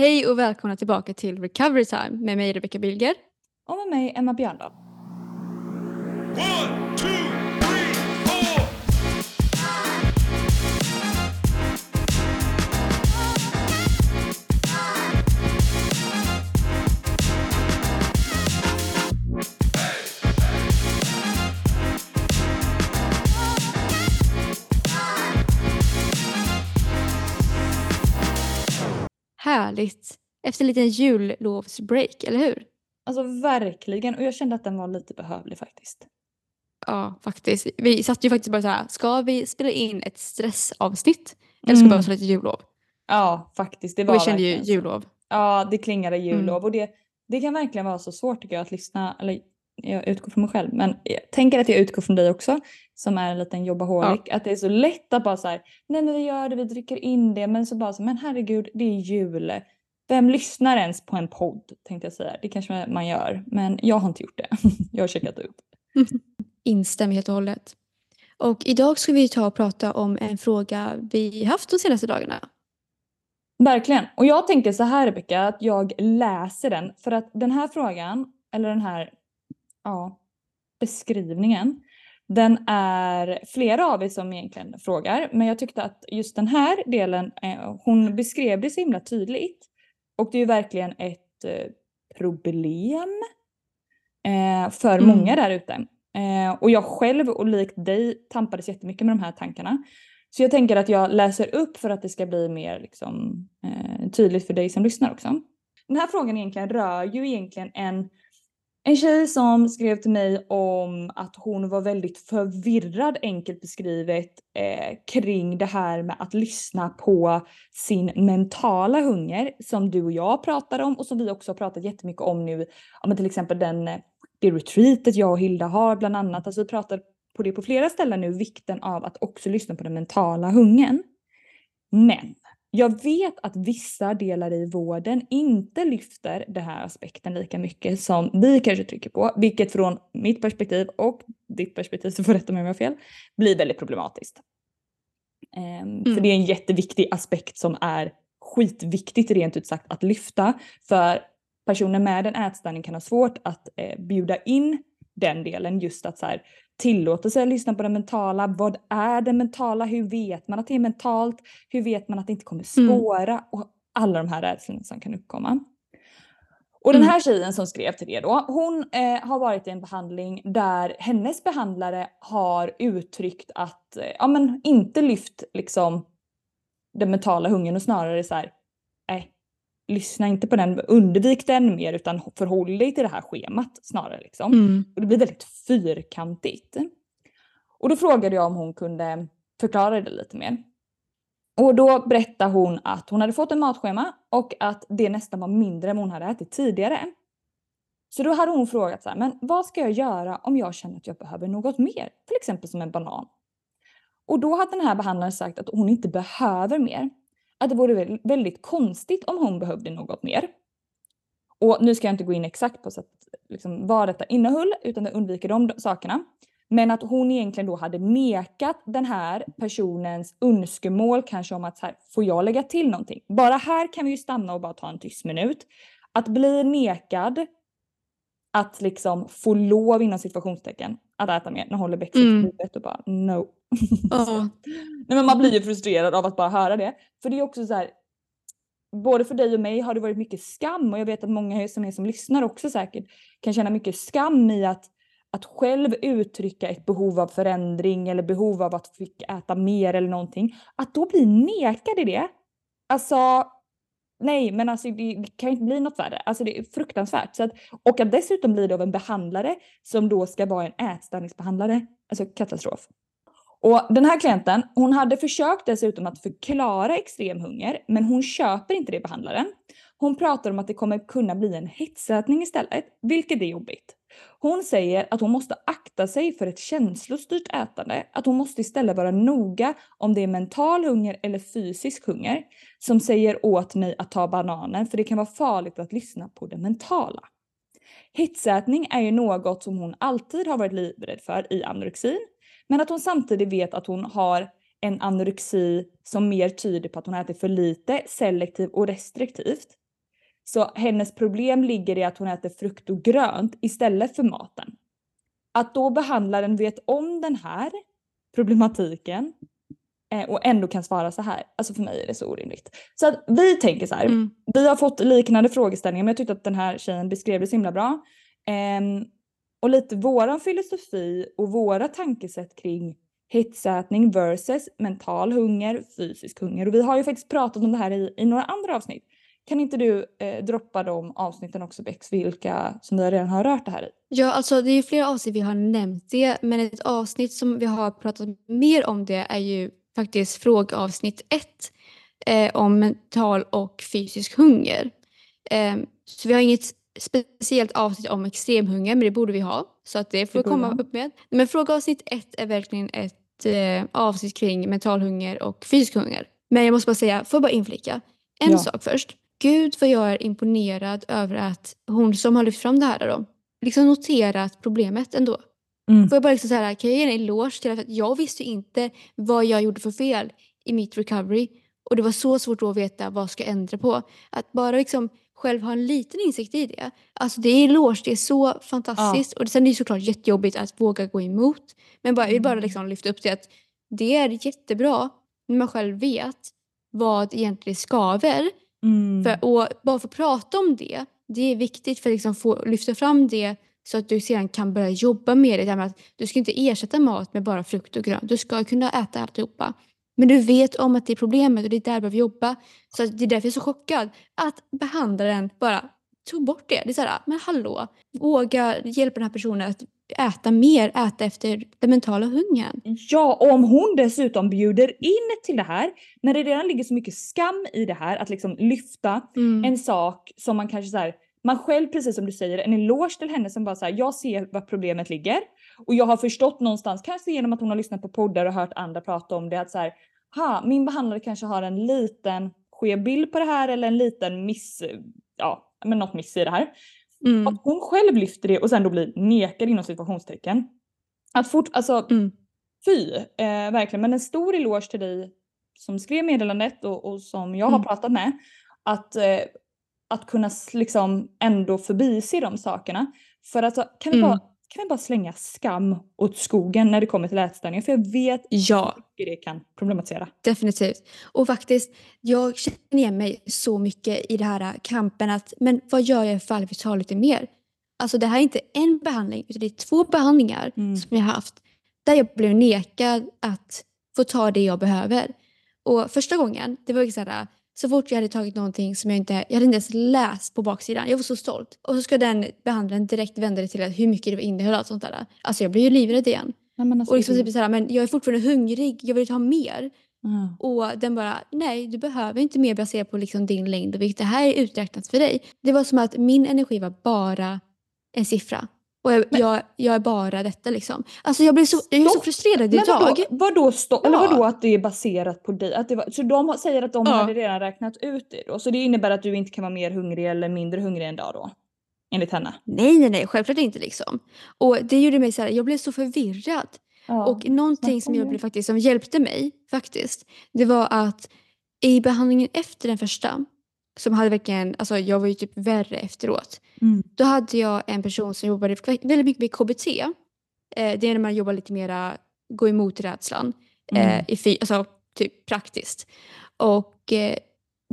Hej och välkomna tillbaka till Recovery Time med mig Rebecca Bilger. Och med mig Emma Björndal. One, two, Härligt. Efter en liten jullovsbreak, eller hur? Alltså verkligen. Och jag kände att den var lite behövlig faktiskt. Ja, faktiskt. Vi satt ju faktiskt bara så här, ska vi spela in ett stressavsnitt? Eller ska vi Mm. bara ha lite jullov? Ja, faktiskt. Det Och var vi kände ju så. jullov. Ja, det klingade jullov. Mm. Och det, det kan verkligen vara så svårt tycker jag att lyssna. Eller jag utgår från mig själv. Men jag tänker att jag utgår från dig också. Som är en liten jobbaholic. Att det är så lätt att bara så här. Nej men vi gör det, vi dricker in det. Men så bara så. Men herregud, det är jul. Vem lyssnar ens på en podd? Tänkte jag säga. Det kanske man gör. Men jag har inte gjort det. jag har checkat ut. Instämmer helt och hållet. Och idag ska vi ta och prata om en fråga vi haft de senaste dagarna. Verkligen. Och jag tänker så här Rebecka, att jag läser den. För att den här frågan, eller den här ja, beskrivningen, den är flera av er som egentligen frågar. Men jag tyckte att just den här delen, eh, hon beskrev det så himla tydligt. Och det är ju verkligen ett eh, problem eh, för Mm. många där ute. Och jag själv och likt dig tampades jättemycket med de här tankarna. Så jag tänker att jag läser upp för att det ska bli mer liksom, tydligt för dig som lyssnar också. Den här frågan egentligen rör ju egentligen en, en tjej som skrev till mig om att hon var väldigt förvirrad enkelt beskrivet eh, kring det här med att lyssna på sin mentala hunger som du och jag pratar om och som vi också har pratat jättemycket om nu. Ja, men till exempel den, eh, det retreatet jag och Hilda har bland annat. Alltså vi pratar på det på flera ställen nu, vikten av att också lyssna på den mentala hungern. Men jag vet att vissa delar i vården inte lyfter den här aspekten lika mycket som vi kanske trycker på, vilket från mitt perspektiv och ditt perspektiv, så får rätta mig om jag har fel, blir väldigt problematiskt. Ehm, För Mm. det är en jätteviktig aspekt som är skitviktigt rent ut sagt att lyfta. För personer med en ätstörning kan ha svårt att eh, bjuda in den delen just att så här, tillåta sig att lyssna på det mentala. Vad är det mentala? Hur vet man att det är mentalt? Hur vet man att det inte kommer Mm. spåra? Och alla de här rädslorna som kan uppkomma. Och den Mm. här tjejen som skrev till det då, hon eh, har varit i en behandling där hennes behandlare har uttryckt att, eh, ja men inte lyft liksom den mentala hungern och snarare så här, lyssna inte på den, undvik den mer utan förhåll dig till det här schemat snarare liksom. Mm. Och det blir väldigt fyrkantigt. Och då frågade jag om hon kunde förklara det lite mer. Och då berättade hon att hon hade fått en matschema och att det nästan var mindre än hon hade ätit tidigare. Så då hade hon frågat så här, men vad ska jag göra om jag känner att jag behöver något mer? Till exempel som en banan. Och då hade den här behandlaren sagt att hon inte behöver mer. Att det vore väl- väldigt konstigt om hon behövde något mer. Och nu ska jag inte gå in exakt på så att, liksom, vad detta innehöll utan jag undviker de sakerna. Men att hon egentligen då hade nekat den här personens önskemål kanske om att så här, får jag lägga till någonting? Bara här kan vi ju stanna och bara ta en tyst minut. Att bli nekad att liksom få lov inom situationstecken att äta mer. Nu håller Beck Mm. huvudet och bara no. Ja. Nej men man blir ju frustrerad av att bara höra det. För det är också så här. Både för dig och mig har det varit mycket skam och jag vet att många som är som lyssnar också säkert kan känna mycket skam i att, att själv uttrycka ett behov av förändring eller behov av att fick äta mer eller någonting. Att då bli nekad i det. Alltså nej men alltså det, det kan ju inte bli något värre. Alltså det är fruktansvärt. Så att, och att dessutom bli det av en behandlare som då ska vara en ätstörningsbehandlare. Alltså katastrof. Och den här klienten, hon hade försökt dessutom att förklara extrem hunger, men hon köper inte det behandlaren. Hon pratar om att det kommer kunna bli en hetsätning istället, vilket är jobbigt. Hon säger att hon måste akta sig för ett känslostyrt ätande, att hon måste istället vara noga om det är mental hunger eller fysisk hunger som säger åt mig att ta bananen för det kan vara farligt att lyssna på det mentala. Hetsätning är ju något som hon alltid har varit livrädd för i anorexin, men att hon samtidigt vet att hon har en anorexi som mer tyder på att hon äter för lite, selektivt och restriktivt. Så hennes problem ligger i att hon äter frukt och grönt istället för maten. Att då behandlaren vet om den här problematiken eh, och ändå kan svara så här. Alltså för mig är det så orimligt. Så att vi tänker så här. Mm. Vi har fått liknande frågeställningar men jag tyckte att den här tjejen beskrev det så himla bra. Ehm, och lite våran filosofi och våra tankesätt kring hetsätning versus mental hunger, fysisk hunger. Och vi har ju faktiskt pratat om det här i, i några andra avsnitt. Kan inte du eh, droppa de avsnitten också Bex, vilka som vi redan har rört det här i? Ja, alltså det är ju flera avsnitt vi har nämnt det, men ett avsnitt som vi har pratat mer om det är ju faktiskt frågeavsnitt ett eh, om mental och fysisk hunger. Eh, så vi har inget speciellt avsnitt om extremhunger, men det borde vi ha. Så att det får vi komma upp med. Men frågeavsnitt ett är verkligen ett eh, avsnitt kring mental hunger och fysisk hunger. Men jag måste bara säga, får jag bara inflika? En Ja. sak först. Gud vad jag är imponerad över att hon som har lyft fram det här då, liksom noterat problemet ändå. Mm. Får jag bara liksom så här, kan jag ge en eloge till att jag visste inte vad jag gjorde för fel i mitt recovery. Och det var så svårt att veta vad ska jag ändra på. Att bara liksom själv ha en liten insikt i det. Alltså det är eloge, det är så fantastiskt. Och sen är det såklart jättejobbigt att våga gå emot. Men bara, jag vill bara Mm. liksom lyfta upp det att det är jättebra när man själv vet vad egentligen skaver. Mm. För, och bara få prata om det, det är viktigt för att liksom få lyfta fram det så att du sedan kan börja jobba med det. med att du ska inte ersätta mat med bara frukt och grönt. Du ska kunna äta alltihopa. Men du vet om att det är problemet och det är där du behöver jobba. Så det är därför jag är så chockad att behandlaren bara tog bort det. Det är så här, men hallå, våga hjälpa den här personen att äta mer, äta efter den mentala hungern. Ja, och om hon dessutom bjuder in till det här, när det redan ligger så mycket skam i det här, att liksom lyfta Mm. en sak som man kanske så här, man själv precis som du säger, en eloge till henne som bara så här, jag ser var problemet ligger och jag har förstått någonstans, kanske genom att hon har lyssnat på poddar och hört andra prata om det, att så här, ha, min behandlare kanske har en liten skev bild på det här eller en liten miss, ja, men något miss i det här. Mm. Att hon själv lyfter det och sen då blir nekad inom situationstecken. Att fort, alltså Mm. fy, eh, verkligen. Men en stor eloge till dig som skrev meddelandet och, och som jag har Mm. pratat med. Att, eh, att kunna liksom ändå förbise de sakerna. För alltså, kan, vi Mm. bara, kan vi bara slänga skam åt skogen när det kommer till ätstörningar? För jag vet Ja. hur det kan problematisera. Definitivt. Och faktiskt, jag känner igen mig så mycket i det här kampen att men vad gör jag ifall vi tar lite mer? Alltså det här är inte en behandling utan det är två behandlingar Mm. som jag har haft där jag blev nekad att få ta det jag behöver. Och första gången, det var ju så här, så fort jag hade tagit någonting som jag inte, jag hade inte ens läst på baksidan, jag var så stolt. Och så ska den behandlaren direkt vända det till att hur mycket det innehöll och allt sånt där. Alltså jag blev ju livrädd igen. Nej, alltså, Och liksom typ så här, men jag är fortfarande hungrig, jag vill ha mer. Ja. Och den bara, nej du behöver inte mer baserat på liksom din längd och vikt. Det här är uträknat för dig. Det var som att min energi var bara en siffra. Och jag, jag, jag är bara detta liksom. Alltså jag blev så, jag är så Stopp! frustrerad Men idag. vadå, vadå, eller Ja. vadå att det är baserat på dig? Att det var, så de säger att de Ja. hade redan räknat ut det då? Så det innebär att du inte kan vara mer hungrig eller mindre hungrig en dag då? Enligt henne? Nej, nej, nej, självklart inte liksom. Och det gjorde mig så här, jag blev så förvirrad. Ja. Och någonting som om jag blev faktiskt, som hjälpte mig faktiskt, det var att i behandlingen efter den första, som hade verkligen, alltså jag var ju typ värre efteråt. Mm. Då hade jag en person som jobbade väldigt mycket med KBT. Eh, det är när man jobbar lite mera, gå emot rädslan. Mm. Eh, i fy, alltså typ praktiskt. Och eh,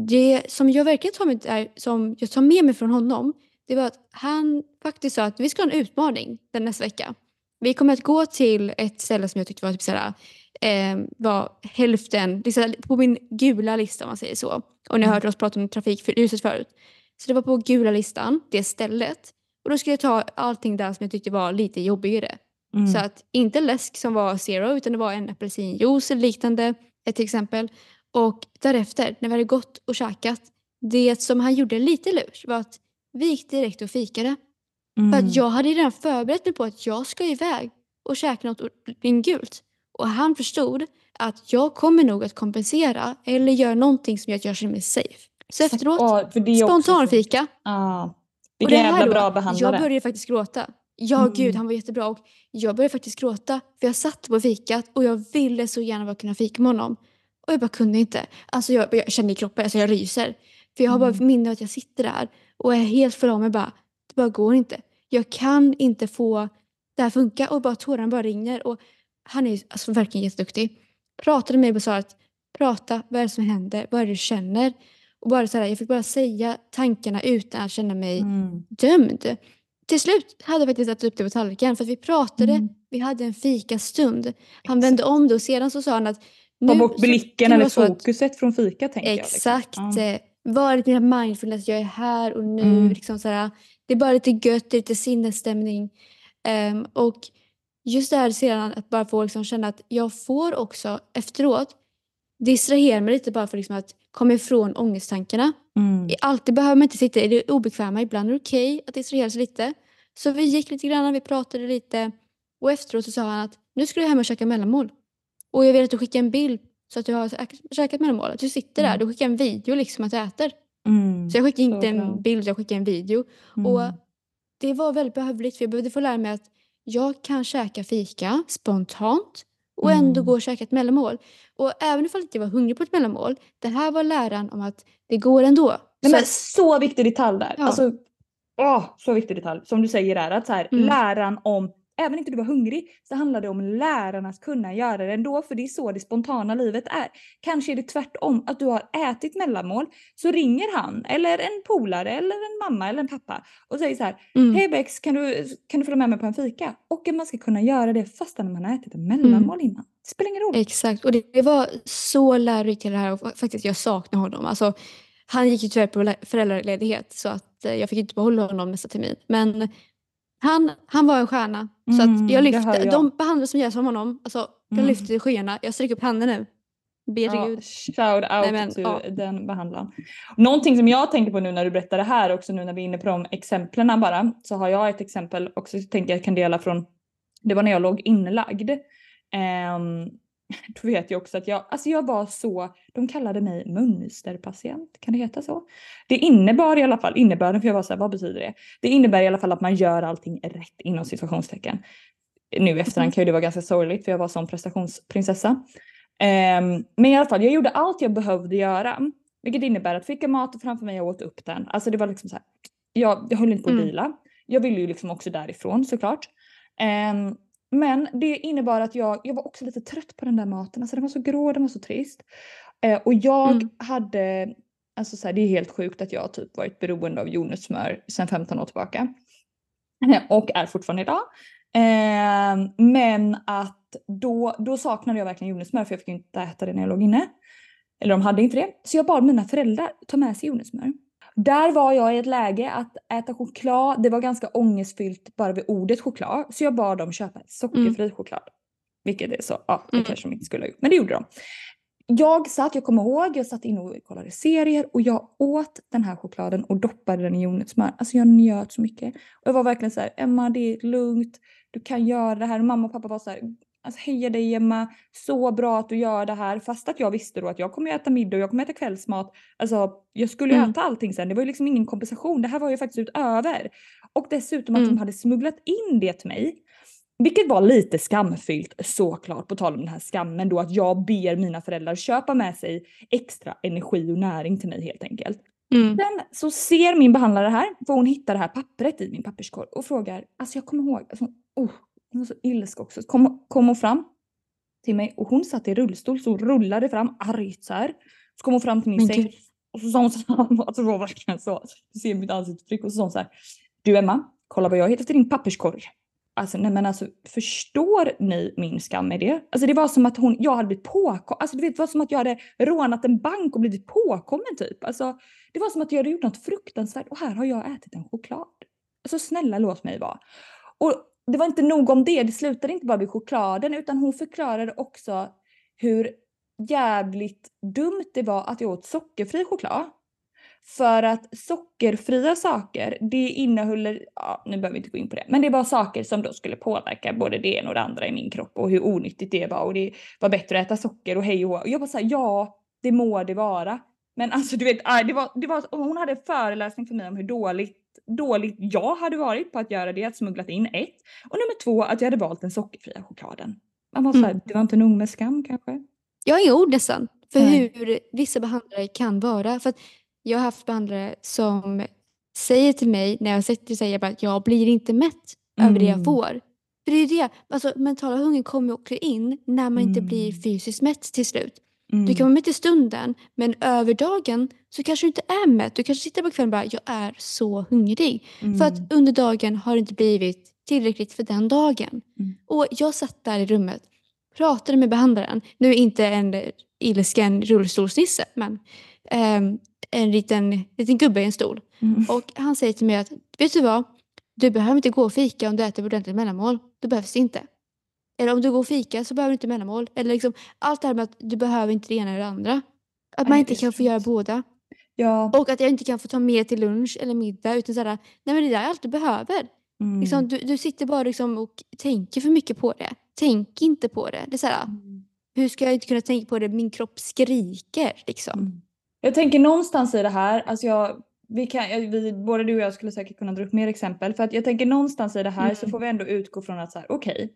det som jag verkligen tar med, är, som jag tar med mig från honom, det var att han faktiskt sa att vi ska ha en utmaning den nästa vecka. Vi kommer att gå till ett ställe som jag tyckte var typ såhär, eh, var hälften, liksom, på min gula lista om man säger så. Och ni har Mm. hört oss prata om trafikljuset förut. Så det var på gula listan, det stället. Och då skulle jag ta allting där som jag tyckte var lite jobbigare. Mm. Så att inte läsk som var zero utan det var en apelsinjuice eller liknande ett exempel. Och därefter, när vi hade gått och käkat, det som han gjorde lite lurt var att vi gick direkt och fikade. För Mm. att jag hade redan förberett mig på att jag ska iväg och käka något gult. Och han förstod att jag kommer nog att kompensera eller göra någonting som gör att jag känner mig safe. Så efteråt, spontanfika. Vilken här jävla bra behandlare. Jag började faktiskt gråta. Ja, Mm. gud, han var jättebra. Och jag började faktiskt gråta. För jag satt på fikat och jag ville så gärna bara kunna fika med honom. Och jag bara kunde inte. Alltså jag, jag kände i kroppen, alltså jag ryser. För jag har bara Mm. minne av att jag sitter där och är helt för mig bara, det bara går inte. Jag kan inte få det här funka och bara tårarna bara rinner. Och han är alltså verkligen jätteduktig. Pratade med mig och sa att prata, vad är det som händer, vad är det du känner? Och bara så här, jag fick bara säga tankarna utan att känna mig Mm. dömd. Till slut hade jag faktiskt ätit upp det på tallriken för att vi pratade, Mm. vi hade en fikastund. Han vände om det och sedan så sa han att Ta bort blicken eller så att- fokuset från fika tänker Exakt. jag. Liksom. Ja. Var lite mindfulness, jag är här och nu. Mm. Liksom så här, det är bara lite gött, det är lite sinnesstämning. Ehm, och just det här sedan att bara få liksom känna att jag får också efteråt distrahera mig lite bara för liksom att komma ifrån ångesttankarna. Mm. Alltid behöver man inte sitta i det obekväma, ibland är det okej att distrahera sig lite. Så vi gick lite grann, vi pratade lite och efteråt så sa han att nu ska du hem och käka mellanmål. Och jag vill att du skickar en bild så att du har käkat mellanmål. Att du sitter där, Mm. du skickar en video liksom att du äter. Mm. Så jag skickade inte bra. en bild, jag skickade en video. Mm. Och det var väldigt behövligt för jag behövde få lära mig att jag kan käka fika spontant och ändå Mm. gå och käka ett mellanmål. Och även ifall inte jag var hungrig på ett mellanmål, det här var läran om att det går ändå. Nej, Så men så viktig detalj där. Ja. Alltså, åh, så viktig detalj. Som du säger där, att så här, Mm. läran om, även inte du var hungrig, så handlar det om läran att kunna göra det ändå. För det är så det spontana livet är. Kanske är det tvärtom, att du har ätit mellanmål, så ringer han, eller en polare, eller en mamma eller en pappa och säger så här, mm. hej Bex, kan du, kan du följa med mig på en fika? Och att man ska kunna göra det fastän man har ätit en mellanmål innan. Det spelar ingen roll. Exakt, och det, var så lärorikt det här och fa- faktiskt jag saknar honom. Alltså, han gick ju tyvärr på föräldraledighet så att eh, jag fick inte behålla honom nästa termin. Men han, han var en stjärna. så Mm, att jag det lyfte, hör jag. de behandlingar som görs av honom, alltså, de Mm. lyfter till skyarna. Jag sträcker upp handen nu. Ber Ja, Gud. shout out Nej, men, till ja. den behandlaren. Någonting som jag tänker på nu när du berättar det här också nu när vi är inne på de exemplen bara så har jag ett exempel också jag tänker jag kan dela från det var när jag låg inlagd. Ehm, då vet jag också att jag, alltså jag var så, de kallade mig mönsterpatient, kan det heta så? Det innebar i alla fall, innebörden för jag var så här, vad betyder det? Det innebär i alla fall att man gör allting rätt inom situationstecken. Nu i efterhand kan ju det vara ganska sorgligt för jag var som prestationsprinsessa. Ehm, men i alla fall, jag gjorde allt jag behövde göra. Vilket innebär att fick jag mat framför mig och åt upp den. Alltså det var liksom så här. Jag, jag höll inte på att Mm. vila. Jag ville ju liksom också därifrån såklart. Ehm, men det innebar att jag, jag var också lite trött på den där maten. Alltså den var så grå, den var så trist. Eh, och jag Mm. hade, alltså så här, det är helt sjukt att jag typ varit beroende av jordnötssmör sedan 15 år tillbaka. Och är fortfarande idag. Ehm, men att då, då saknade jag verkligen jordnötssmör för jag fick inte äta det när jag låg inne. Eller de hade inte det. Så jag bad mina föräldrar ta med sig jordnötssmör. Där var jag i ett läge att äta choklad, det var ganska ångestfyllt bara vid ordet choklad. Så jag bad dem köpa sockerfri choklad. Vilket är så, ja det Mm. kanske de inte skulle ha gjort, men det gjorde de. Jag satt, jag kommer ihåg, jag satt inne och kollade serier och jag åt den här chokladen och doppade den i jordnötssmör. Alltså jag njöt så mycket. Och jag var verkligen så här, Emma det är lugnt, du kan göra det här. Och mamma och pappa var så här, alltså heja dig Emma, så bra att du gör det här. Fast att jag visste då att jag kommer äta middag och jag kommer äta kvällsmat. Alltså jag skulle Mm. äta allting sen, det var ju liksom ingen kompensation. Det här var ju faktiskt utöver. Och dessutom att de Mm. hade smugglat in det till mig. Vilket var lite skamfyllt såklart, på tal om den här skammen då att jag ber mina föräldrar köpa med sig extra energi och näring till mig helt enkelt. Mm. Sen så ser min behandlare det här, för hon hittar det här pappret i min papperskorg och frågar, alltså jag kommer ihåg, alltså, oh, hon var så ilsk också, så kom, kom hon fram till mig och hon satt i rullstol så hon rullade fram argt så här. Så kom hon fram till min Men säng gud. och så sa hon så här, alltså det var verkligen så, du ser mitt ansiktsuttryck och så sa hon så här, du Emma, kolla vad jag hittat i din papperskorg. Alltså nej men alltså förstår ni min skam med det? Alltså det var som att hon, jag hade blivit påkommen, alltså du vet det var som att jag hade rånat en bank och blivit påkommen typ. Alltså det var som att jag hade gjort något fruktansvärt och här har jag ätit en choklad. Alltså snälla låt mig vara. Och det var inte nog om det, det slutade inte bara vid chokladen utan hon förklarade också hur jävligt dumt det var att jag åt sockerfri choklad. För att sockerfria saker, det innehåller, ja nu behöver vi inte gå in på det, men det var saker som då skulle påverka både det ena och det andra i min kropp och hur onyttigt det var och det var bättre att äta socker och hej och hå. Och jag bara såhär, ja det må det vara. Men alltså du vet, det var, det var, hon hade en föreläsning för mig om hur dåligt, dåligt jag hade varit på att göra det, att smugglat in ett. Och nummer två, att jag hade valt den sockerfria chokladen. Man var Mm. det var inte nog med skam kanske? Jag har inga ord nästan för Nej. hur vissa behandlare kan vara. För jag har haft behandlare som säger till mig när jag sätter säger att jag blir inte mätt över det jag Mm. får. För det är det, alltså mentala hungern kommer också in när man inte blir Mm. fysiskt mätt till slut. Mm. Du kan vara mätt i stunden men över dagen så kanske du inte är mätt. Du kanske sitter på kvällen och bara jag är så hungrig. För Mm. att under dagen har det inte blivit tillräckligt för den dagen. Mm. Och jag satt där i rummet, pratade med behandlaren. Nu är inte en ilsken rullstolsnisse men ehm, en liten, liten gubbe i en stol. Mm. Och han säger till mig att vet du vad? Du behöver inte gå och fika om du äter ordentligt mellanmål. Det behövs inte. Eller om du går och fika så behöver du inte mellanmål. Eller liksom, allt det här med att du behöver inte det ena eller det andra. Att man inte är kan få göra båda. Ja. Och att jag inte kan få ta med till lunch eller middag. Utan såhär, nej men det är det jag alltid behöver. Mm. Liksom, du, du sitter bara liksom och tänker för mycket på det. Tänk inte på det. det är såhär, Mm. hur ska jag inte kunna tänka på det? Min kropp skriker liksom. Mm. Jag tänker någonstans i det här, alltså jag, vi kan, vi, både du och jag skulle säkert kunna dra upp mer exempel. För att jag tänker någonstans i det här så Mm. får vi ändå utgå från att så här, okej.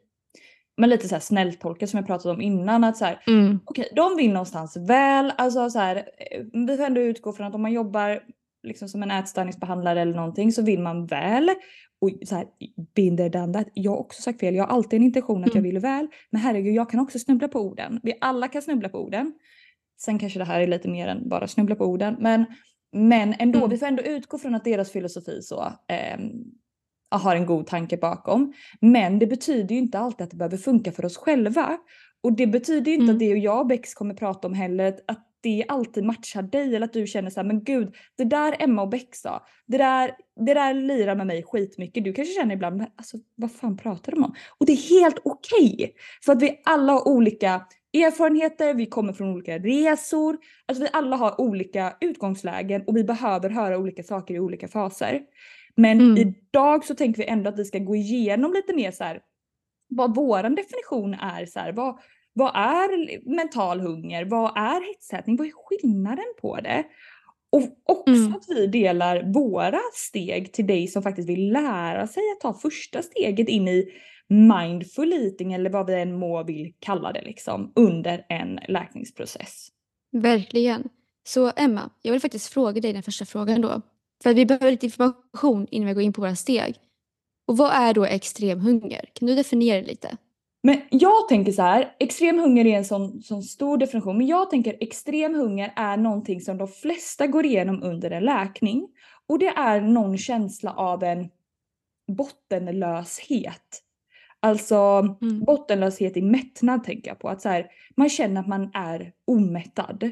Men lite så här snälltolka som jag pratade om innan. Att så här, Mm. okej, de vill någonstans väl. Alltså så här, eh, vi får ändå utgå från att om man jobbar liksom som en ätstörningsbehandlare eller någonting så vill man väl. Och så här, binder done that. Jag har också sagt fel. Jag har alltid en intention att jag Mm. vill väl. Men herregud, jag kan också snubbla på orden. Vi alla kan snubbla på orden. Sen kanske det här är lite mer än bara snubbla på orden. Men, men ändå, Mm. vi får ändå utgå från att deras filosofi så ehm, har en god tanke bakom. Men det betyder ju inte alltid att det behöver funka för oss själva. Och det betyder ju inte Mm. att det och jag och Bex kommer prata om heller att- det alltid matchar dig eller att du känner så här, men gud, det där Emma och Bex sa, det där, det där lirar med mig skitmycket. Du kanske känner ibland, men alltså vad fan pratar de om? Och det är helt okej. För att vi alla har olika erfarenheter, vi kommer från olika resor, alltså vi alla har olika utgångslägen och vi behöver höra olika saker i olika faser. Men Mm. idag så tänker vi ändå att vi ska gå igenom lite mer så här vad våran definition är. Så här, vad, vad är mental hunger? Vad är hetsätning? Vad är skillnaden på det? Och också Mm. att vi delar våra steg till dig som faktiskt vill lära sig att ta första steget in i mindful eating eller vad vi än må vill kalla det liksom under en läkningsprocess. Verkligen. Så Emma, jag vill faktiskt fråga dig den första frågan då. För vi behöver lite information innan vi går in på våra steg. Och vad är då extrem hunger? Kan du definiera det lite? Men jag tänker så här, extrem hunger är en sån, sån stor definition, men jag tänker extrem hunger är någonting som de flesta går igenom under en läkning. Och det är någon känsla av en bottenlöshet. Alltså Mm. bottenlöshet i mättnad tänker jag på. Att så här, man känner att man är omättad.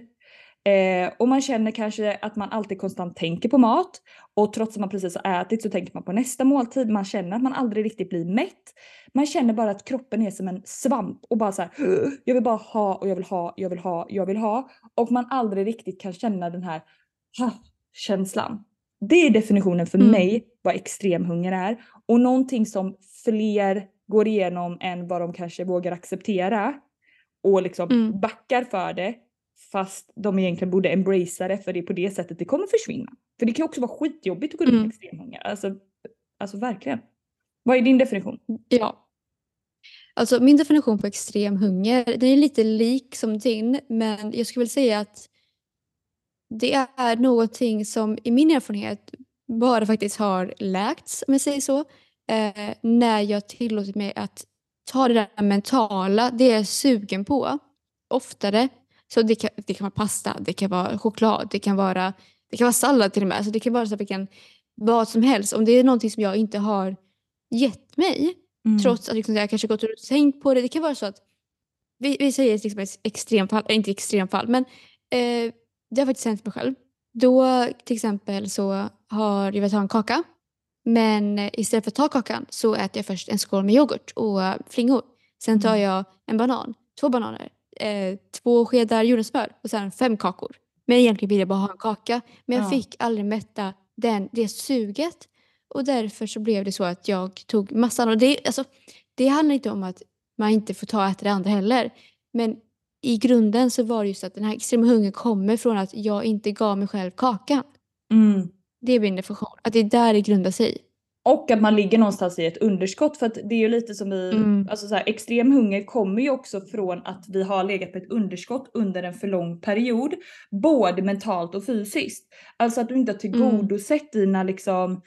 Eh, och man känner kanske att man alltid konstant tänker på mat. Och trots att man precis har ätit så tänker man på nästa måltid. Man känner att man aldrig riktigt blir mätt. Man känner bara att kroppen är som en svamp och bara så här, "Ugh, jag vill bara ha och jag vill ha, jag vill ha, jag vill ha. Och man aldrig riktigt kan känna den här känslan. Det är definitionen för Mm. mig vad extrem hunger är. Och någonting som fler går igenom än vad de kanske vågar acceptera. Och liksom Mm. backar för det. Fast de egentligen borde embracea det för det är på det sättet det kommer försvinna. För det kan också vara skitjobbigt att gå runt med Mm. extrem hunger. Alltså, alltså verkligen. Vad är din definition? Ja. Alltså min definition på extrem hunger, den är lite lik som din, men jag skulle väl säga att det är någonting som i min erfarenhet bara faktiskt har läkts, om jag säger så, eh, när jag tillåtit mig att ta det där mentala, det jag är sugen på, oftare. Så det kan, det kan vara pasta, det kan vara choklad, det kan vara, det kan vara sallad till och med. Alltså det kan vara så vilken, vad som helst. Om det är någonting som jag inte har gett mig, Mm. Trots att liksom, jag kanske gått och tänkt på det. Det kan vara så att, vi, vi säger liksom ett extremfall, eller inte extremfall, men eh, det har faktiskt hänt mig själv. Då till exempel så har jag velat ha en kaka. Men eh, istället för att ta kakan så äter jag först en skål med yoghurt och flingor. Sen tar Mm. jag en banan, två bananer, eh, två skedar jordnötssmör och sen fem kakor. Men egentligen vill jag bara ha en kaka. Men jag Ja. fick aldrig mätta den, det suget. Och därför så blev det så att jag tog massan. Och det, alltså, det handlar inte om att man inte får ta och äta det andra heller. Men i grunden så var det just att den här extrema hungern kommer från att jag inte gav mig själv kakan. Mm. Det är min definition. Att det är där det grundar sig. Och att man ligger någonstans i ett underskott för att det är ju lite som vi, Mm. alltså så här, extrem hunger kommer ju också från att vi har legat på ett underskott under en för lång period. Både mentalt och fysiskt. Alltså att du inte har tillgodosett dina liksom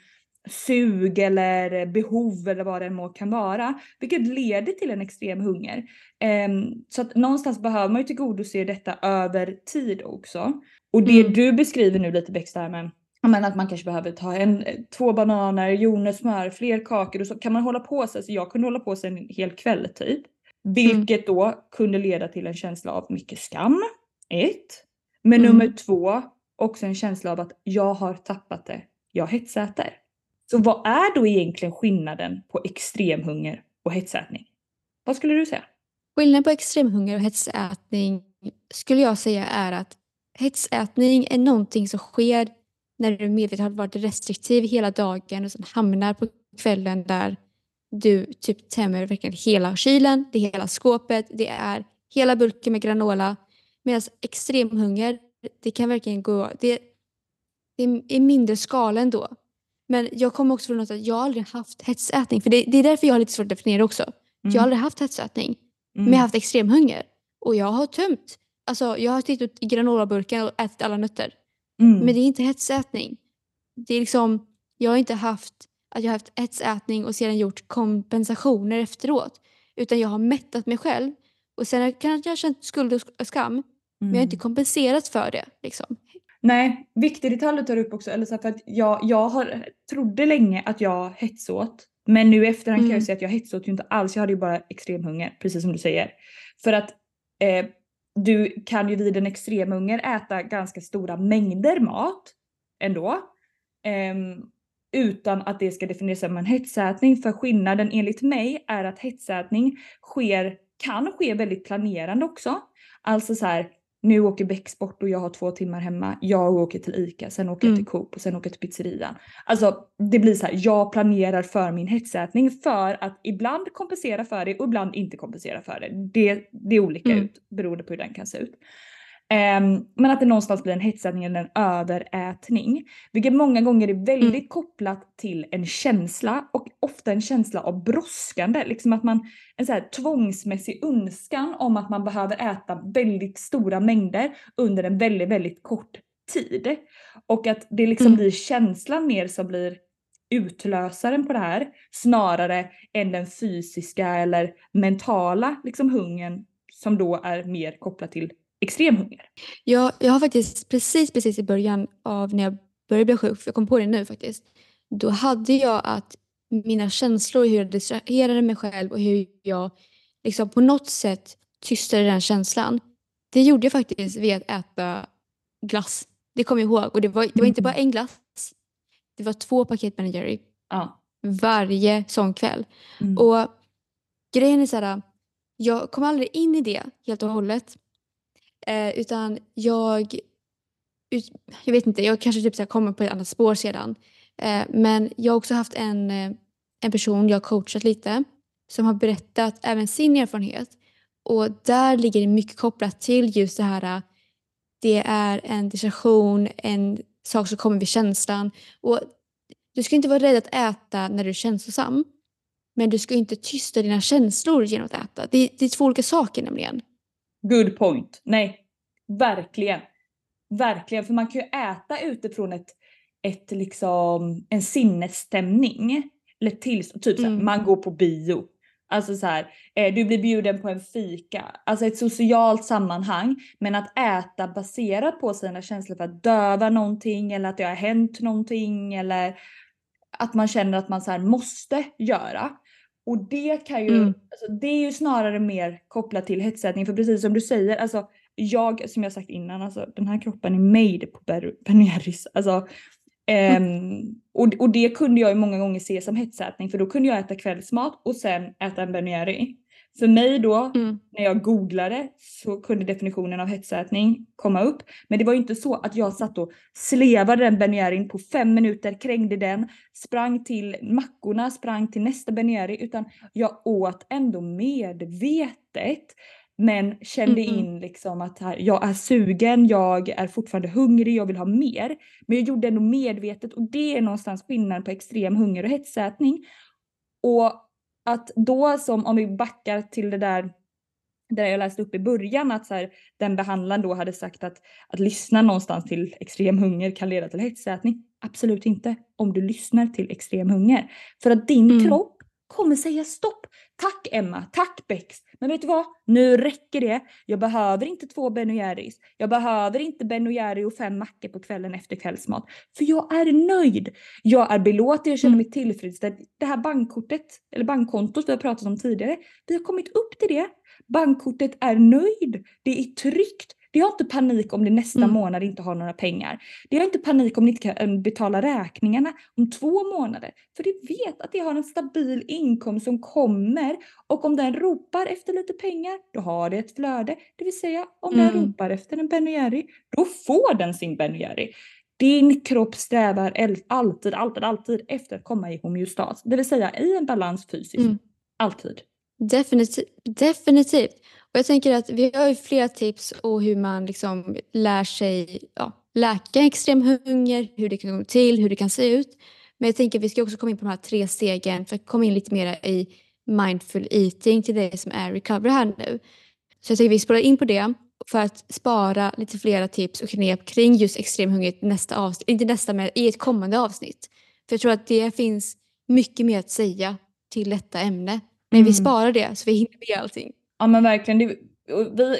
sug eller behov eller vad det än må kan vara. Vilket leder till en extrem hunger. Ehm, så att någonstans behöver man ju tillgodose detta över tid också. Och det Mm. du beskriver nu lite Bex där med menar att man kanske behöver ta en, två bananer, jordnötssmör, fler kakor och så kan man hålla på sig. Så jag kunde hålla på sig en hel kväll typ. Vilket då kunde leda till en känsla av mycket skam. Ett. Men Mm. nummer två, också en känsla av att jag har tappat det. Jag hetsäter. Så vad är då egentligen skillnaden på extremhunger och hetsätning? Vad skulle du säga? Skillnaden på extremhunger och hetsätning skulle jag säga är att hetsätning är någonting som sker när du medvetet har varit restriktiv hela dagen och sen hamnar på kvällen där du typ tämmer verkligen hela kylen, det är hela skåpet, det är hela burken med granola. Medan extremhunger, det kan verkligen gå, det, det är i mindre skala ändå. Men jag kommer också från något att jag aldrig haft hetsätning, för det, det är därför jag har lite svårt att definiera också. Jag har aldrig haft hetsätning. Men jag har haft extremhunger. Och jag har tömt. Alltså jag har tittat i granolaburken och ätit alla nötter. Mm. Men det är inte hetsätning. Det är liksom, jag har inte haft att jag har haft hetsätning och sedan gjort kompensationer efteråt. Utan jag har mättat mig själv. Och sen kan jag ha känt skuld och skam. Men jag har inte Mm. kompenserat för det. Liksom. Nej, viktig detalj du tar upp också. Eller så för att jag, jag har, trodde länge att jag hetsåt. Men nu i efterhand kan jag Mm. säga att jag hetsåt ju inte alls. Jag hade ju bara extremhunger, precis som du säger. För att eh, du kan ju vid en extremhunger äta ganska stora mängder mat ändå. Um, utan att det ska definieras som en hetsätning. För skillnaden enligt mig är att hetsätning sker, kan ske väldigt planerande också. Alltså så här, nu åker Bex bort och jag har två timmar hemma. Jag åker till ICA, sen åker jag Mm. till Coop och sen åker jag till pizzerian. Alltså det blir så här, jag planerar för min hetsätning för att ibland kompensera för det och ibland inte kompensera för det. Det, det är olika Mm. ut beroende på hur den kan se ut. Ehm, men att det någonstans blir en hetsätning eller en överätning. Vilket många gånger är väldigt kopplat till en känsla och ofta en känsla av brådskande. Liksom att man, en så här tvångsmässig önskan om att man behöver äta väldigt stora mängder under en väldigt, väldigt kort tid. Och att det liksom Mm. blir känslan mer som blir utlösaren på det här snarare än den fysiska eller mentala liksom hungern som då är mer kopplat till extremhunger. Jag, jag har faktiskt precis, precis i början av när jag började bli sjuk, för jag kom på det nu faktiskt. Då hade jag att mina känslor, hur jag distraherade mig själv och hur jag liksom på något sätt tystade den känslan. Det gjorde jag faktiskt via att äta glass. Det kommer jag ihåg. Och det var, det var inte bara en glass. Det var två paket Ben Jerry Ja. varje sån kväll. Mm. Och grejen är så här, jag kom aldrig in i det helt och hållet. Eh, utan jag, ut, jag vet inte, jag kanske typ så kommer på ett annat spår sedan. Eh, men jag har också haft en, eh, en person jag har coachat lite som har berättat även sin erfarenhet. Och där ligger det mycket kopplat till just det här, det är en distraktion, en sak som kommer vid känslan. Och du ska inte vara rädd att äta när du är känslosam. Men du ska inte tysta dina känslor genom att äta. Det, det är två olika saker nämligen. Good point. Nej, verkligen. Verkligen, för man kan ju äta utifrån ett, ett liksom, en sinnesstämning. Eller till, typ såhär, Mm. man går på bio. Alltså så här, eh, du blir bjuden på en fika. Alltså ett socialt sammanhang. Men att äta baserat på sina känslor för att döva någonting eller att det har hänt någonting eller att man känner att man så måste göra. Och det kan ju, Mm. alltså det är ju snarare mer kopplat till hetsätning för precis som du säger, alltså jag som jag sagt innan, alltså den här kroppen är made på Ben Jerrys. Alltså, ehm, och, och det kunde jag ju många gånger se som hetsätning för då kunde jag äta kvällsmat och sen äta en Ben Jerry. För mig då, Mm. när jag googlade så kunde definitionen av hetsätning komma upp. Men det var ju inte så att jag satt och slevade den Ben Jerryn på fem minuter, krängde den, sprang till mackorna, sprang till nästa Ben Jerry, utan jag åt ändå medvetet Men kände Mm. in liksom att här, jag är sugen, jag är fortfarande hungrig, jag vill ha mer. Men jag gjorde ändå medvetet och det är någonstans skillnaden på extrem hunger och hetsätning. Och att då som om vi backar till det där där jag läste upp i början att så här, den behandlaren då hade sagt att att lyssna någonstans till extrem hunger kan leda till hetsätning. Absolut inte om du lyssnar till extrem hunger. För att din Mm. kropp kommer säga stopp. Tack Emma, tack Bex. Men vet du vad? Nu räcker det. Jag behöver inte två Ben Jerrys. Jag behöver inte Ben Jerry och fem mackor på kvällen efter kvällsmat. För jag är nöjd. Jag är belåten, jag känner Mm. mig tillfredsställd. Det här bankkortet, eller bankkontot vi har pratat om tidigare. Vi har kommit upp till det. Bankkortet är nöjd. Det är tryggt. Det har inte panik om det nästa Mm. månad inte har några pengar. Det har inte panik om ni inte kan eh, betala räkningarna om två månader. För det vet att det har en stabil inkomst som kommer och om den ropar efter lite pengar, då har det ett flöde. Det vill säga om den Mm. ropar efter en Ben Jerry, då får den sin Ben Jerry. Din kropp strävar alltid, alltid, alltid efter att komma i homeostas. Det vill säga i en balans fysiskt. Mm. Alltid. Definitivt. Definitivt. Och jag tänker att vi har ju flera tips och hur man liksom lär sig ja, läka extrem hunger, hur det kan gå till, hur det kan se ut. Men jag tänker att vi ska också komma in på de här tre stegen för att komma in lite mer i mindful eating till dig som är recover här nu. Så jag tänker att vi spelar in på det för att spara lite flera tips och knep kring just extrem hunger i nästa avsnitt, inte nästa men i ett kommande avsnitt. För jag tror att det finns mycket mer att säga till detta ämne. Men vi Mm. sparar det så vi hinner med allting. Ja men verkligen. Det,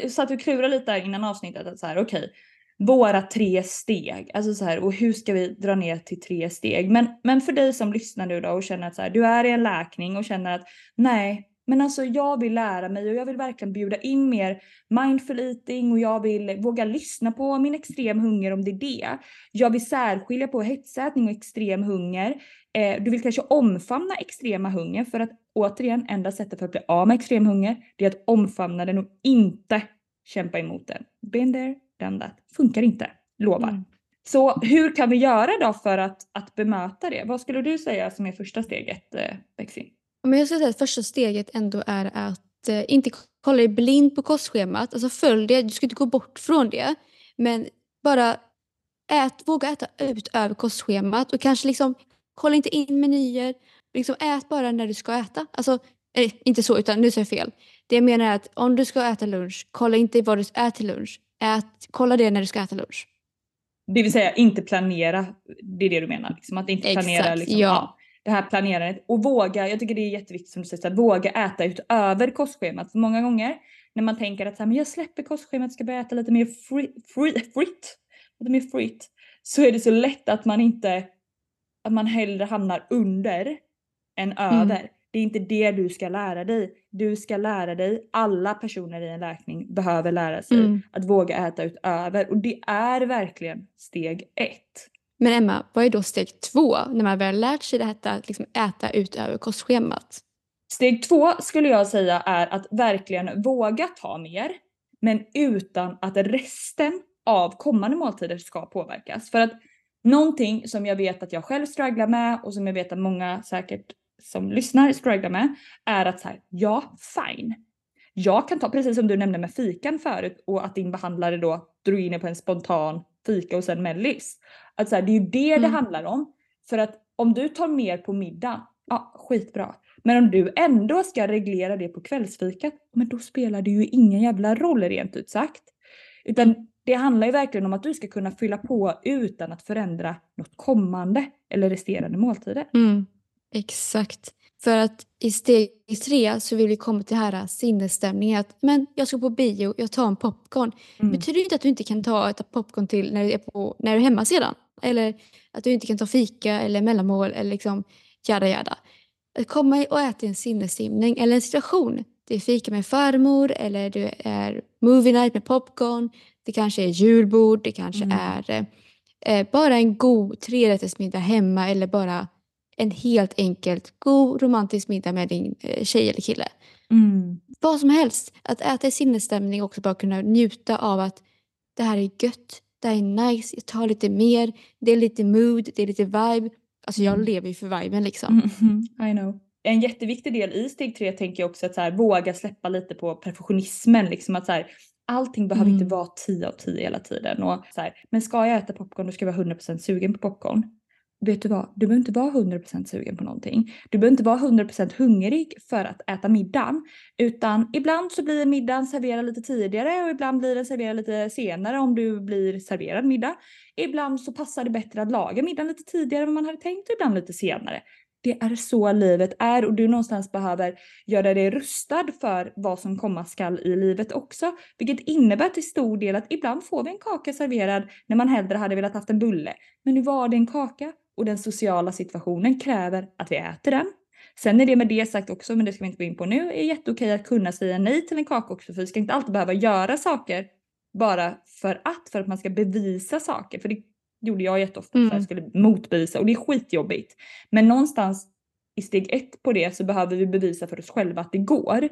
vi satt och klurade lite där innan avsnittet att så här okej. våra tre steg, alltså så här och hur ska vi dra ner till tre steg? Men, men för dig som lyssnar nu då och känner att så här, du är i en läkning och känner att nej, men alltså jag vill lära mig och jag vill verkligen bjuda in mer mindful eating och jag vill våga lyssna på min extrem hunger om det är det. Jag vill särskilja på hetsätning och extrem hunger. Eh, du vill kanske omfamna extrema hunger för att återigen enda sättet för att bli av med extrem hunger det är att omfamna den och inte kämpa emot den. Been there, done that. Funkar inte, lovar. Mm. Så hur kan vi göra då för att, att bemöta det? Vad skulle du säga som är första steget, eh, Bexi? Men jag skulle säga att första steget ändå är att eh, inte kolla dig blind på kostschemat. Alltså följ det, du ska inte gå bort från det. Men bara ät, våga äta ut över kostschemat och kanske liksom kolla inte in menyer. Liksom ät bara när du ska äta. Alltså, eh, inte så, utan nu säger jag fel. Det jag menar är att om du ska äta lunch, kolla inte vad du äter till lunch. Ät, kolla det när du ska äta lunch. Det vill säga inte planera, det är det du menar? Liksom, att inte planera Exakt, liksom, ja. Det här planerandet. Och våga, jag tycker det är jätteviktigt som du säger, att våga äta utöver kostschemat. För många gånger när man tänker att så här, men jag släpper kostschemat, ska börja äta lite mer free, free, fritt, lite mer fritt, så är det så lätt att man inte, att man hellre hamnar under än över. Det är inte det du ska lära dig. Du ska lära dig, alla personer i en läkning behöver lära sig Mm. att våga äta utöver. Och det är verkligen steg ett. Men Emma, vad är då steg två när man väl lärt sig det här att liksom äta utöver kostschemat? Steg två skulle jag säga är att verkligen våga ta mer, men utan att resten av kommande måltider ska påverkas. För att någonting som jag vet att jag själv strugglar med och som jag vet att många säkert som lyssnar strugglar med är att så här, ja, fine. Jag kan ta, precis som du nämnde med fikan förut och att din behandlare då drog in på en spontan fika och sen mellis. Att så här, det är ju det det Mm. handlar om. För att om du tar mer på middag, ja skitbra. Men om du ändå ska reglera det på kvällsfikat, men då spelar det ju ingen jävla roll rent ut sagt. Utan det handlar ju verkligen om att du ska kunna fylla på utan att förändra något kommande eller resterande måltider. Mm, exakt. För att i steg tre så vill vi komma till här sinnesstämningen att men jag ska på bio, jag tar en popcorn. Mm. Betyder inte att du inte kan ta ett popcorn till när du är, på, när du är hemma sedan. Eller att du inte kan ta fika eller mellanmål eller liksom jada jada. Att komma och äta i en sinnesstämning eller en situation. Det är fika med farmor eller det är movie night med popcorn. Det kanske är julbord, det kanske Mm. är eh, bara en god trerättersmiddag hemma eller bara en helt enkelt god romantisk middag med din eh, tjej eller kille. Mm. Vad som helst. Att äta i sinnesstämning och också bara kunna njuta av att det här är gött, det här är nice, jag tar lite mer, det är lite mood, det är lite vibe. Alltså jag Mm. lever ju för viben liksom. Mhm, I know. en jätteviktig del i steg tre tänker jag också att så här, våga släppa lite på perfektionismen. Liksom att så här, allting behöver Mm. inte vara 10 av 10 hela tiden. Och så här, men ska jag äta popcorn då ska jag vara 100% sugen på popcorn. Vet du vad? Du behöver inte vara 100% sugen på någonting. Du behöver inte vara 100% hungrig för att äta middagen. Utan ibland så blir middagen serverad lite tidigare och ibland blir den serverad lite senare om du blir serverad middag. Ibland så passar det bättre att laga middagen lite tidigare än vad man hade tänkt och ibland lite senare. Det är så livet är och du någonstans behöver göra dig rustad för vad som komma skall i livet också. Vilket innebär till stor del att ibland får vi en kaka serverad när man hellre hade velat haft en bulle. Men nu var det en kaka och den sociala situationen kräver att vi äter den. Sen är det med det sagt också, men det ska vi inte gå in på nu, är jätteokej att kunna säga nej till en kaka också för vi ska inte alltid behöva göra saker bara för att, för att man ska bevisa saker. För det gjorde jag jätteofta för att jag skulle motbevisa och det är skitjobbigt. Men någonstans i steg ett på det så behöver vi bevisa för oss själva att det går.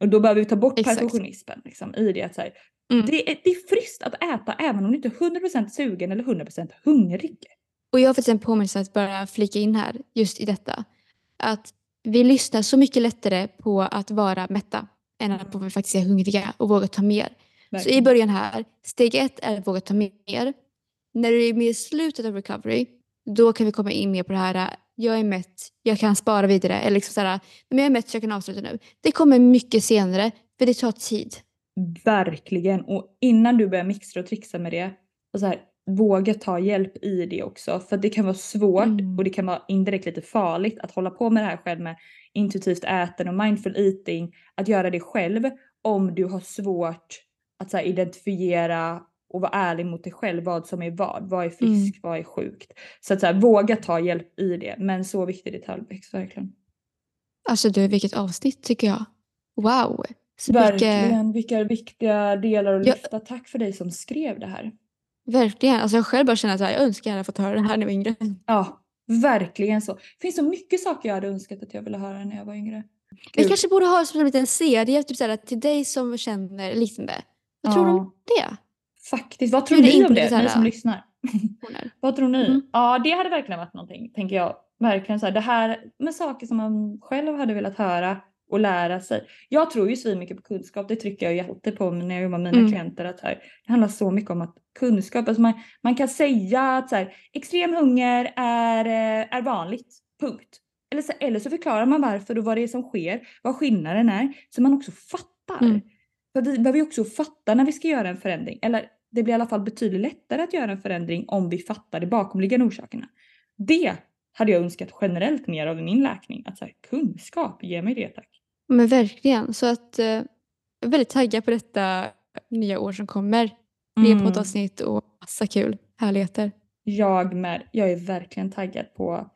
Och då behöver vi ta bort Exakt. perfektionismen liksom, i det att så här, Mm. det, är, det är friskt att äta även om du inte är 100% sugen eller 100% hungrig. Och jag har faktiskt en påminnelse att bara flika in här, just i detta. Att vi lyssnar så mycket lättare på att vara mätta än att på att vi faktiskt är hungriga och våga ta mer. Så i Verkligen. början här, steg ett är att våga ta mer. När du är med i slutet av recovery, då kan vi komma in mer på det här, jag är mätt, jag kan spara vidare. Eller liksom så här, men jag är mätt så jag kan avsluta nu. Det kommer mycket senare, för det tar tid. Verkligen. Och innan du börjar mixa och trixa med det, och så här, våga ta hjälp i det också. För det kan vara svårt Mm. och det kan vara indirekt lite farligt att hålla på med det här själv med intuitivt ätande och mindful eating. Att göra det själv om du har svårt att här, identifiera och vara ärlig mot dig själv vad som är vad. Vad är friskt, vad är sjukt. Så att så här, våga ta hjälp i det. Men så viktig detaljväxt verkligen. Alltså du, vilket avsnitt tycker jag. Wow! Så Verkligen. Vilka viktiga delar att lyfta. Tack för dig som skrev det här. Verkligen. Alltså jag själv bara känner att jag önskar jag hade fått höra det här när jag var yngre. Ja, verkligen så. Det finns så mycket saker jag hade önskat att jag ville höra när jag var yngre. Vi kanske borde ha som en liten serie typ såhär, till dig som känner liknande. Vad tror du Ja. om det? Faktiskt, vad tror ni om det, så här- ni som lyssnar? Vad tror ni? Mm. Ja, det hade verkligen varit någonting, tänker jag. Verkligen så här, det här med saker som man själv hade velat höra och lära sig. Jag tror ju svin mycket på kunskap, det trycker jag jätte på när jag jobbar med mina Mm. klienter. Att här, det handlar så mycket om att kunskap, alltså man, man kan säga att så här, extrem hunger är, eh, är vanligt, punkt. Eller så, eller så förklarar man varför och vad det är som sker, vad skillnaden är, så man också fattar. Mm. För vi behöver ju också fatta när vi ska göra en förändring. Eller det blir i alla fall betydligt lättare att göra en förändring om vi fattar de bakomliggande orsakerna. Det hade jag önskat generellt mer av min läkning. Att så här, kunskap, ge mig det tack. Men verkligen. Så att eh, jag är väldigt taggad på detta nya år som kommer. Fler Mm. poddavsnitt och massa kul härligheter. Jag med. Jag är verkligen taggad på,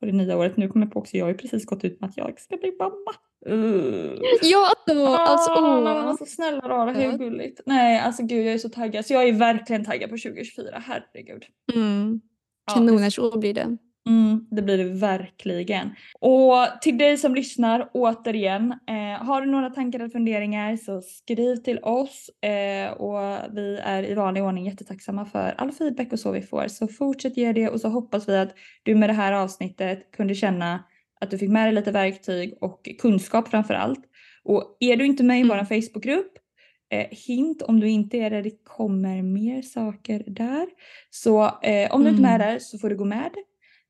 på det nya året. Nu kommer jag på också, jag har ju precis gått ut med att jag ska bli mamma. Uh. Ja, alltså, alltså Åh, nej, men åh. alltså snälla rara, hur Ja. gulligt. Nej, alltså gud jag är så taggad. Så jag är verkligen taggad på 2024, herregud. Mm. Ja, Kanoners år blir det. Mm, det blir det verkligen. Och till dig som lyssnar återigen, eh, har du några tankar eller funderingar så skriv till oss eh, och vi är i vanlig ordning jättetacksamma för all feedback och så vi får. Så fortsätt ge det och så hoppas vi att du med det här avsnittet kunde känna att du fick med dig lite verktyg och kunskap framför allt. Och är du inte med i Mm. vår Facebookgrupp, eh, hint om du inte är det, det kommer mer saker där. Så eh, om du inte är med Mm. där så får du gå med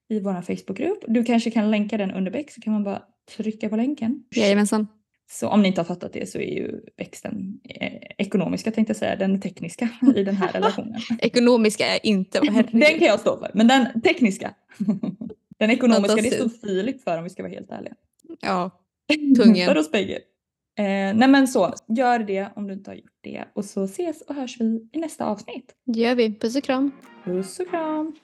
i vår Facebookgrupp. Du kanske kan länka den under Beck så kan man bara trycka på länken. Jajamensan. Så om ni inte har fattat det så är ju växten eh, ekonomiska tänkte jag säga, den tekniska i den här relationen. Ekonomiska är inte, den kan jag stå för, men den tekniska. den ekonomiska det står. Filip för om vi ska vara helt ärliga. Ja, Kungen. för oss bägge. Eh, nej men så, gör det om du inte har gjort det och så ses och hörs vi i nästa avsnitt. gör vi. Puss och kram. Puss och kram!